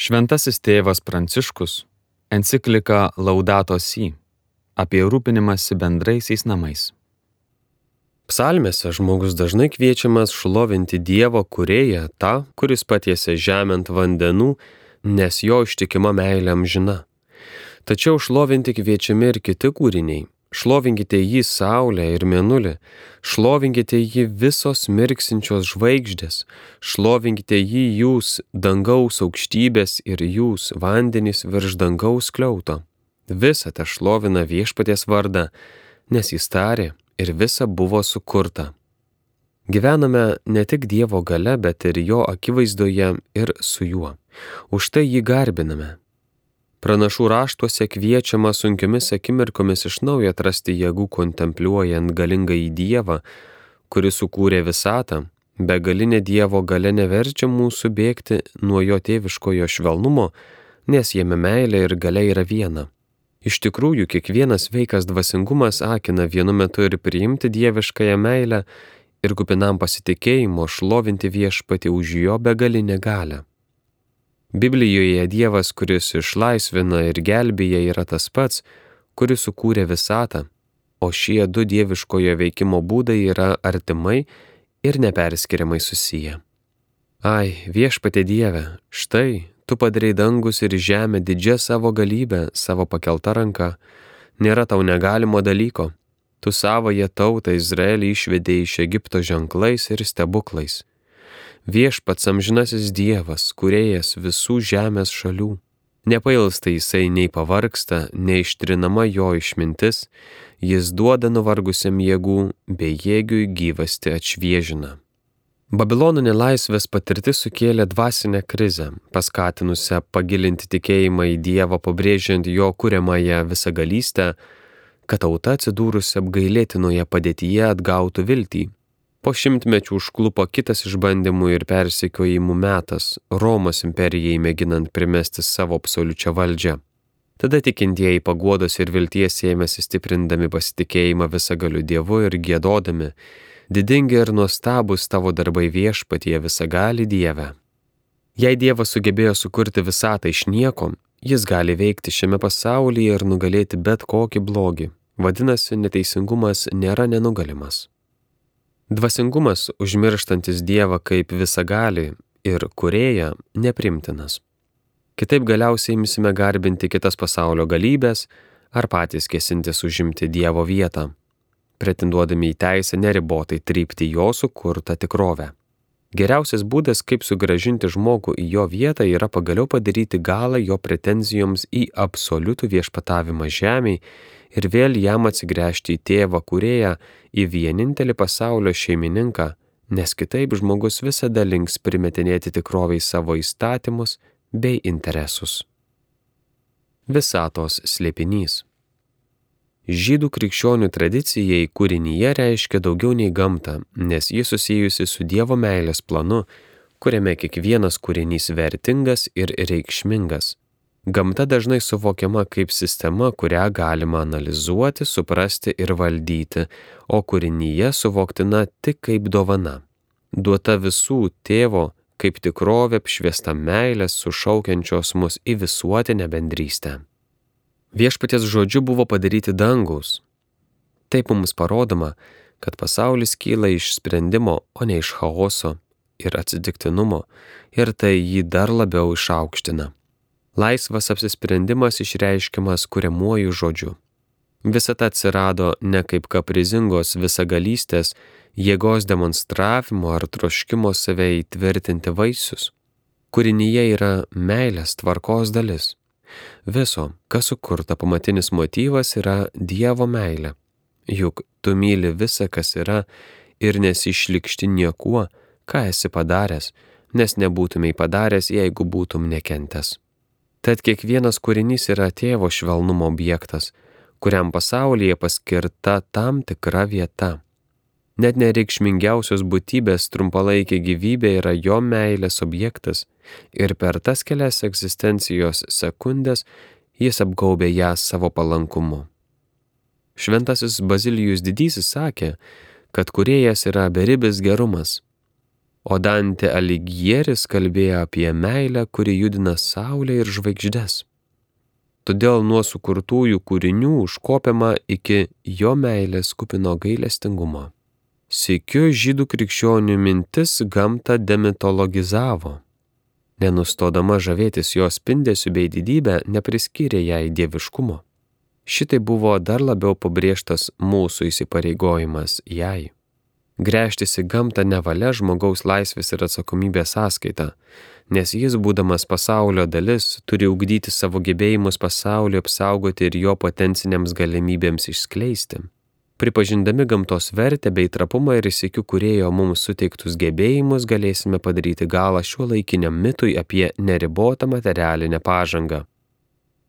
Šventasis tėvas Pranciškus enciklika Laudato Si apie rūpinimąsi bendraisiais namais. Psalmėse žmogus dažnai kviečiamas šlovinti Dievo kurėją, tą, kuris patiesė žemę ant vandenų, nes jo ištikima meilė amžina. Tačiau šlovinti kviečiami ir kiti kūriniai Šlovinkite jį Saulę ir Mėnulį, šlovinkite jį visos mirksinčios žvaigždės, šlovinkite jį jūs dangaus aukštybės ir jūs vandenys virš dangaus kliauto. Visa te šlovina viešpaties vardą, nes jis tarė ir visa buvo sukurta. Gyvename ne tik Dievo gale, bet ir jo akivaizdoje ir su juo. Už tai jį garbiname, Pranašų raštuose kviečiama sunkiomis akimirkomis iš naujo atrasti jėgų kontempliuojant galingą į Dievą, kuris sukūrė visatą, begalinė Dievo gale neverčia mūsų bėgti nuo jo tėviškojo švelnumo, nes jame meilė ir gale yra viena. Iš tikrųjų, kiekvienas veikas dvasingumas akina vienu metu ir priimti dieviškąją meilę ir kupinam pasitikėjimo šlovinti viešpati už jo begalinę galę. Biblijoje Dievas, kuris išlaisvina ir gelbėja, yra tas pats, kuris sukūrė visatą, o šie du dieviškojo veikimo būdai yra artimai ir neperskiriamai susiję. Ai, viešpatė Dieve, štai, tu padarei dangus ir žemę didžią savo galybę, savo pakeltą ranką, nėra tau negalimo dalyko, tu savoje tautą Izraelį išvedėjai iš Egipto ženklais ir stebuklais viešpats amžinasis Dievas, kuriejas visų žemės šalių. Nepailsta jisai nei pavarksta, neištrinama jo išmintis, jis duoda nuvargusiam jėgų, bei jėgiui gyvasti atšviežina. Babilono nelaisvės patirtis sukėlė dvasinę krizę, paskatinusią pagilinti tikėjimą į Dievą, pabrėžiant jo kuriamąją visagalystę, kad tauta atsidūrusi apgailėtinoje padėtyje atgautų viltį. Po šimtmečių užklupo kitas išbandymų ir persekiojimų metas - Romos imperijai mėginant primesti savo absoliučią valdžią. Tada tikintieji paguodos ir vilties ėmėsi stiprindami pasitikėjimą visagaliu Dievu ir gėdodami, didingi ir nuostabus tavo darbai viešpatie visagali Dieve. Jei Dievas sugebėjo sukurti visatą iš nieko, jis gali veikti šiame pasaulyje ir nugalėti bet kokį blogį. Vadinasi, neteisingumas nėra nenugalimas. Dvasingumas, užmirštantis Dievą kaip visagalį ir kurėją, neprimtinas. Kitaip galiausiai imsime garbinti kitas pasaulio galybės ar patys kėsintis užimti Dievo vietą, pretenduodami į teisę neribotai trypti jo sukurtą tikrovę. Geriausias būdas, kaip sugražinti žmogų į jo vietą, yra pagaliau padaryti galą jo pretenzijoms į absoliutų viešpatavimą žemėje ir vėl jam atsigręžti į tėvą kurėją, į vienintelį pasaulio šeimininką, nes kitaip žmogus visada links primetinėti tikroviai savo įstatymus bei interesus. Visatos slėpinys. Žydų krikščionių tradicijai kūrinyje reiškia daugiau nei gamtą, nes ji susijusi su Dievo meilės planu, kuriame kiekvienas kūrinys vertingas ir reikšmingas. Gamta dažnai suvokiama kaip sistema, kurią galima analizuoti, suprasti ir valdyti, o kūrinyje suvoktina tik kaip dovana. Duota visų tėvo kaip tikrovė apšviesta meilės sušaukiančios mus į visuotinę bendrystę. Viešpaties žodžiu buvo padaryti dangus. Taip mums parodoma, kad pasaulis kyla iš sprendimo, o ne iš chaoso ir atsitiktinumo, ir tai jį dar labiau išaukština. Laisvas apsisprendimas išreiškiamas kuriamuoju žodžiu. Visata atsirado ne kaip kaprizingos visagalystės, jėgos demonstravimo ar troškimo save įtvirtinti vaisius. Kūrinyje yra meilės tvarkos dalis. Viso, kas sukurta pamatinis motyvas yra Dievo meilė. Juk tu myli visą, kas yra ir nesišlikšti niekuo, ką esi padaręs, nes nebūtumai padaręs, jeigu būtum nekentęs. Tad kiekvienas kūrinys yra tėvo švelnumo objektas, kuriam pasaulyje paskirta tam tikra vieta. Net nereikšmingiausios būtybės trumpalaikė gyvybė yra jo meilės objektas ir per tas kelias egzistencijos sekundės jis apgaubė ją savo palankumu. Šventasis Bazilijus Didysis sakė, kad kuriejas yra beribis gerumas. o Dante Aligieris kalbėjo apie meilę, kuri judina saulę ir žvaigždės. Todėl nuo sukurtųjų kūrinių užkopiama iki jo meilės kupino gailestingumo. Sikiu žydų krikščionių mintis gamtą demitologizavo. Nenustodama žavėtis jos spindesiu bei didybę, nepriskyrė jai dieviškumo. Šitai buvo dar labiau pabrėžtas mūsų įsipareigojimas jai. Grėžtis į gamtą nevalia žmogaus laisvės ir atsakomybės sąskaita, nes jis, būdamas pasaulio dalis, turi ugdyti savo gebėjimus pasaulio apsaugoti ir jo potenciniams galimybėms išskleisti. Pripažindami gamtos vertę bei trapumą ir įsikiu kurėjo mums suteiktus gebėjimus, galėsime padaryti galą šiuo laikiniam mitui apie neribotą materialinę pažangą.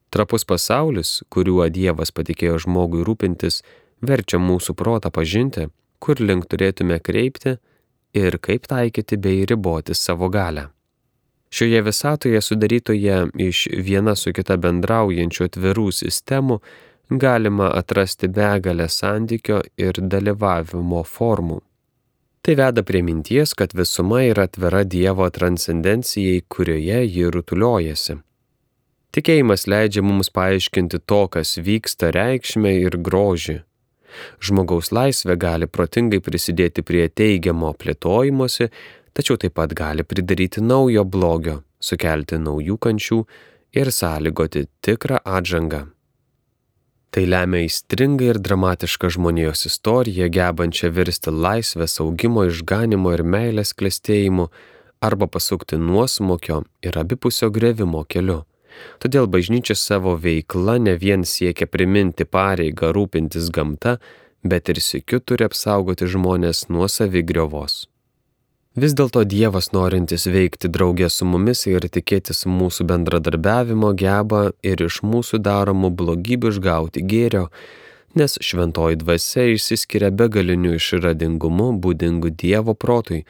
Trapus pasaulis, kuriuo Dievas patikėjo žmogui rūpintis, verčia mūsų protą pažinti, kur link turėtume kreipti ir kaip taikyti bei riboti savo galę. Šioje visatoje sudarytoje iš viena su kita bendraujančių atvirų sistemų galima atrasti begalę santykio ir dalyvavimo formų. Tai veda prie minties, kad visuma yra atvira Dievo transcendencijai, kurioje ji rutuliojasi. Tikėjimas leidžia mums paaiškinti to, kas vyksta reikšmę ir grožį. Žmogaus laisvė gali protingai prisidėti prie teigiamo plėtojimuose, tačiau taip pat gali pridaryti naujo blogio, sukelti naujų kančių ir sąlygoti tikrą atžangą. Tai lemia įstringą ir dramatišką žmonijos istoriją, gebančią virsti laisvės augimo, išganimo ir meilės klestėjimu arba pasukti nuosmokio ir abipusio grevimo keliu. Todėl bažnyčia savo veikla ne vien siekia priminti pareigą rūpintis gamta, bet ir sikiu turi apsaugoti žmonės nuo savigriovos. Vis dėlto Dievas norintis veikti draugė su mumis ir tikėtis mūsų bendradarbiavimo geba ir iš mūsų daromų blogybių išgauti gėrio, nes šventoji dvasia išsiskiria begaliniu išradingumu būdingu Dievo protui,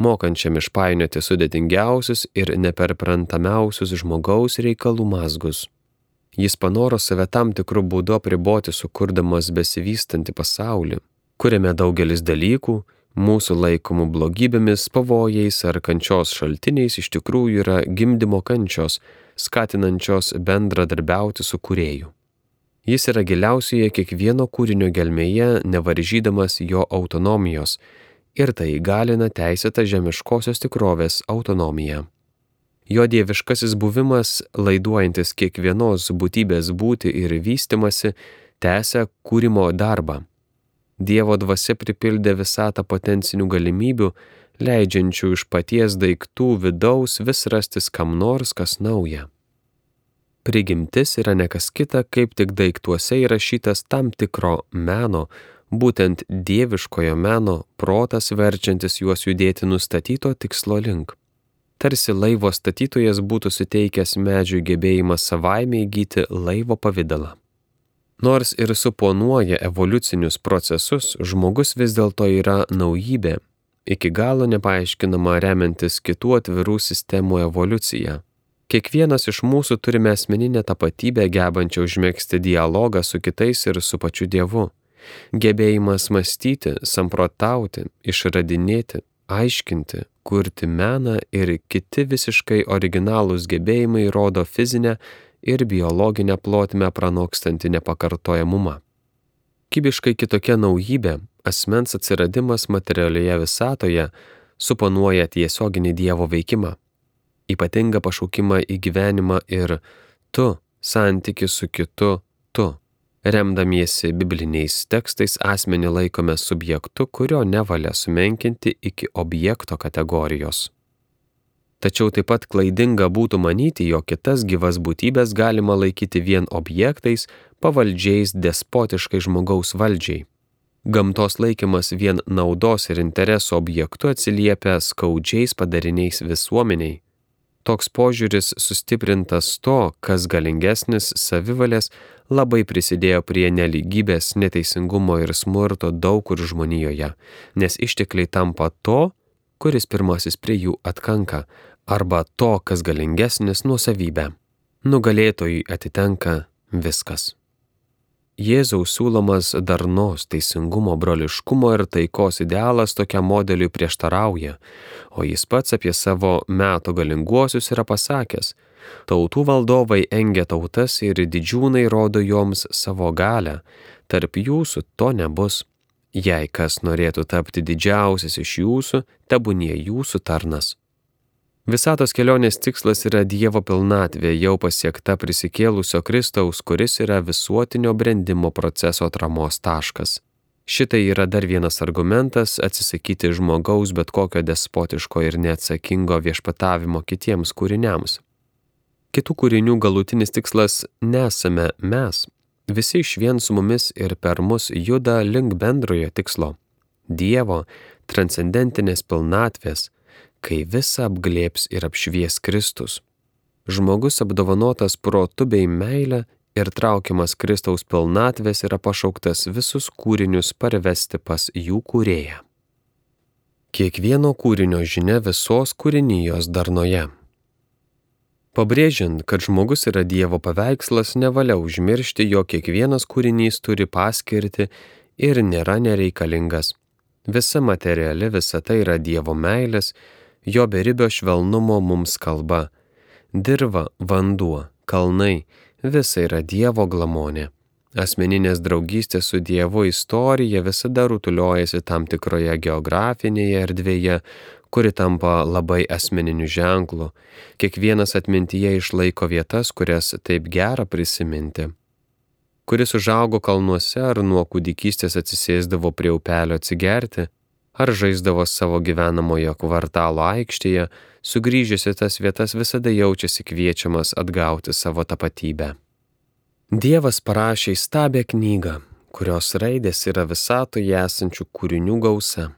mokančiam išpainioti sudėtingiausius ir neperprantamiausius žmogaus reikalų mazgus. Jis panoro save tam tikrų būdų apriboti, sukurdamas besivystantį pasaulį, kuriame daugelis dalykų, mūsų laikomų blogybėmis, pavojais ar kančios šaltiniais iš tikrųjų yra gimdymo kančios, skatinančios bendradarbiauti su kurėju. Jis yra giliausioje kiekvieno kūrinio gelmėje, nevaržydamas jo autonomijos ir tai įgalina teisėtą žemiškosios tikrovės autonomiją. Jo dieviškasis buvimas, laiduojantis kiekvienos būtybės būti ir vystimasi, tęsia kūrimo darbą Dievo dvasia pripildė visatą potencinių galimybių, leidžiančių iš paties daiktų vidaus vis rastis kam nors kas nauja. Prigimtis yra nekas kita, kaip tik daiktuose įrašytas tam tikro meno, būtent dieviškojo meno protas verčiantis juos judėti nustatyto tikslo link. Tarsi laivo statytojas būtų suteikęs medžiui gebėjimą savaime įgyti laivo pavydalą. Nors ir suponuoja evoliucinius procesus, žmogus vis dėlto yra naujybė, iki galo nepaaiškinama remiantis kitų atvirų sistemų evoliucija. Kiekvienas iš mūsų turime asmeninę tapatybę gebančią užmėgsti dialogą su kitais ir su pačiu Dievu. Gebėjimas mąstyti, samprotauti, išradinėti, aiškinti, kurti meną ir kiti visiškai originalūs gebėjimai rodo fizinę ir biologinę plotmę pranokstanti nepakartojamumą. Kybiškai kitokia naujybė, asmens atsiradimas materialioje visatoje, suponuoja tiesioginį Dievo veikimą, ypatingą pašaukimą į gyvenimą ir tu, santyki su kitu, tu. Remdamiesi bibliniais tekstais asmenį laikome subjektu, kurio nevalia sumenkinti iki objekto kategorijos. Tačiau taip pat klaidinga būtų manyti, jog kitas gyvas būtybės galima laikyti vien objektais, pavaldžiais despotiškai žmogaus valdžiai. Gamtos laikymas vien naudos ir interesų objektu atsiliepia skaudžiais padariniais visuomeniai. Toks požiūris sustiprintas to, kas galingesnis savivalės labai prisidėjo prie neligybės, neteisingumo ir smurto daug kur žmonijoje, nes ištekliai tampa to, kuris pirmasis prie jų atkanka, arba to, kas galingesnis nuosavybę. Nugalėtojui atitenka viskas. Jėzaus siūlomas darnos, teisingumo, broliškumo ir taikos idealas tokiam modeliui prieštarauja, o jis pats apie savo meto galinguosius yra pasakęs, tautų valdovai engia tautas ir didžiūnai rodo joms savo galę, tarp jūsų to nebus. Jei kas norėtų tapti didžiausias iš jūsų, tebūnie jūsų tarnas. Visatos kelionės tikslas yra Dievo pilnatvė jau pasiekta prisikėlusio Kristaus, kuris yra visuotinio brendimo proceso atramos taškas. Šitai yra dar vienas argumentas atsisakyti žmogaus bet kokio despotiško ir neatsakingo viešpatavimo kitiems kūriniams. Kitų kūrinių galutinis tikslas nesame mes. Visi iš vien su mumis ir per mus juda link bendrojo tikslo - Dievo transcendentinės pilnatvės kai visą apglėps ir apšvies Kristus. Žmogus apdovanotas protu bei meilė ir traukiamas Kristaus pilnatvės yra pašauktas visus kūrinius parvesti pas jų kūrėją. Kiekvieno kūrinio žinia visos kūrinijos darnoje. Pabrėžiant, kad žmogus yra Dievo paveikslas, nevalia užmiršti, jog kiekvienas kūrinys turi paskirti ir nėra nereikalingas. Visa materiali visata yra Dievo meilės jo beribio švelnumo mums kalba. Dirva, vanduo, kalnai - visa yra Dievo glamonė. Asmeninės draugystės su Dievu istorija visada rutuliojasi tam tikroje geografinėje erdvėje, kuri tampa labai asmeniniu ženklu. Kiekvienas atmintyje išlaiko vietas, kurias taip gera prisiminti. Kuris užaugo kalnuose ar nuo kūdikystės atsisėsdavo prie upelio atsigerti, ar žaisdavo savo gyvenamojo kvartalo aikštėje, sugrįžęs į tas vietas visada jaučiasi kviečiamas atgauti savo tapatybę. Dievas parašė įstabę knygą, kurios raidės yra visatoje esančių kūrinių gausa.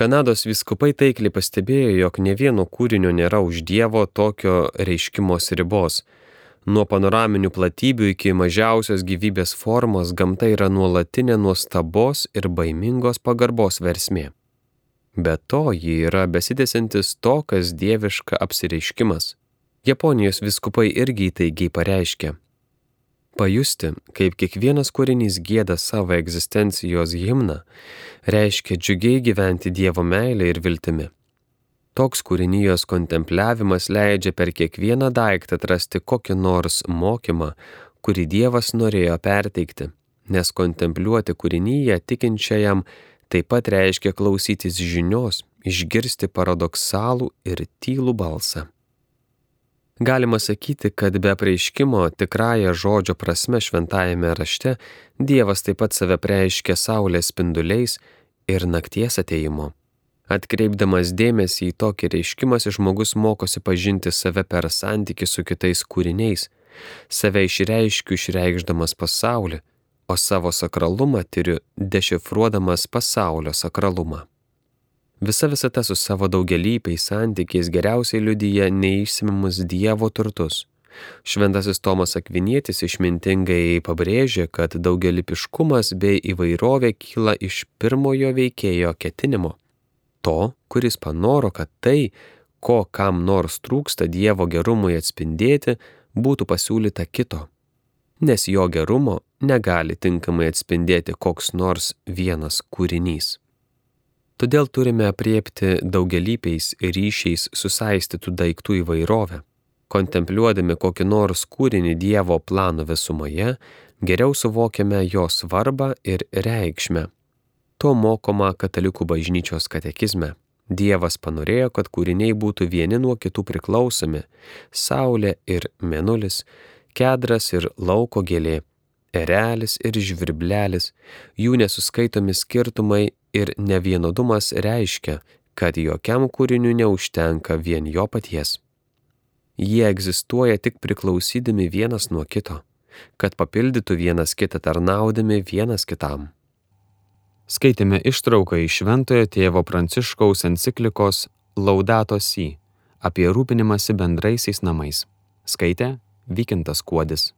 Kanados viskupai taikliai pastebėjo, jog ne vieno kūrinio nėra už Dievo tokio reiškimos ribos. Nuo panoraminių platybių iki mažiausios gyvybės formos gamta yra nuolatinė nuostabos ir baimingos pagarbos versmė. Be to, ji yra besitėsiantis to, kas dieviška apsireiškimas. Japonijos viskupai irgi įtaigiai pareiškia. Pajusti, kaip kiekvienas kūrinys gėda savo egzistencijos himną, reiškia džiugiai gyventi Dievo meilę ir viltimi. Toks kūrinijos kontempliavimas leidžia per kiekvieną daiktą atrasti kokį nors mokymą, kurį Dievas norėjo perteikti, nes kontempliuoti kūrinyje tikinčiajam taip pat reiškia klausytis žinios, išgirsti paradoksalų ir tylų balsą. Galima sakyti, kad be preiškimo tikrąją žodžio prasme šventajame rašte Dievas taip pat save preiškia saulės spinduliais ir nakties ateimu. Atkreipdamas dėmesį į tokį reiškimąsi žmogus mokosi pažinti save per santyki su kitais kūriniais, save išreiškiu išreikšdamas pasaulį, o savo sakralumą turiu dešifruodamas pasaulio sakralumą. Visa visata su savo daugelypiais santykiais geriausiai liudyja neišsimimus Dievo turtus. Šventasis Tomas Akvinietis išmintingai pabrėžė, kad daugelipiškumas bei įvairovė kyla iš pirmojo veikėjo ketinimo to, kuris panoro, kad tai, ko kam nors trūksta Dievo gerumui atspindėti, būtų pasiūlyta kito. Nes jo gerumo negali tinkamai atspindėti koks nors vienas kūrinys. Todėl turime apriepti daugelypiais ryšiais susaistytų daiktų įvairovę. Kontempliuodami kokį nors kūrinį Dievo plano visumoje, geriau suvokiame jo svarbą ir reikšmę To mokoma katalikų bažnyčios katekizme. Dievas panorėjo, kad kūriniai būtų vieni nuo kitų priklausomi - Saulė ir Mėnulis, Kedras ir lauko gėlė, Erelis ir Žvirblelis, jų nesuskaitomi skirtumai ir nevienodumas reiškia, kad jokiam kūriniu neužtenka vien jo paties. Jie egzistuoja tik priklausydami vienas nuo kito, kad papildytų vienas kitą tarnaudami vienas kitam. Skaitėme ištrauką iš Šventojo tėvo Pranciškaus enciklikos Laudato Si apie rūpinimąsi bendraisiais namais. Skaitė Vykintas Kuodis.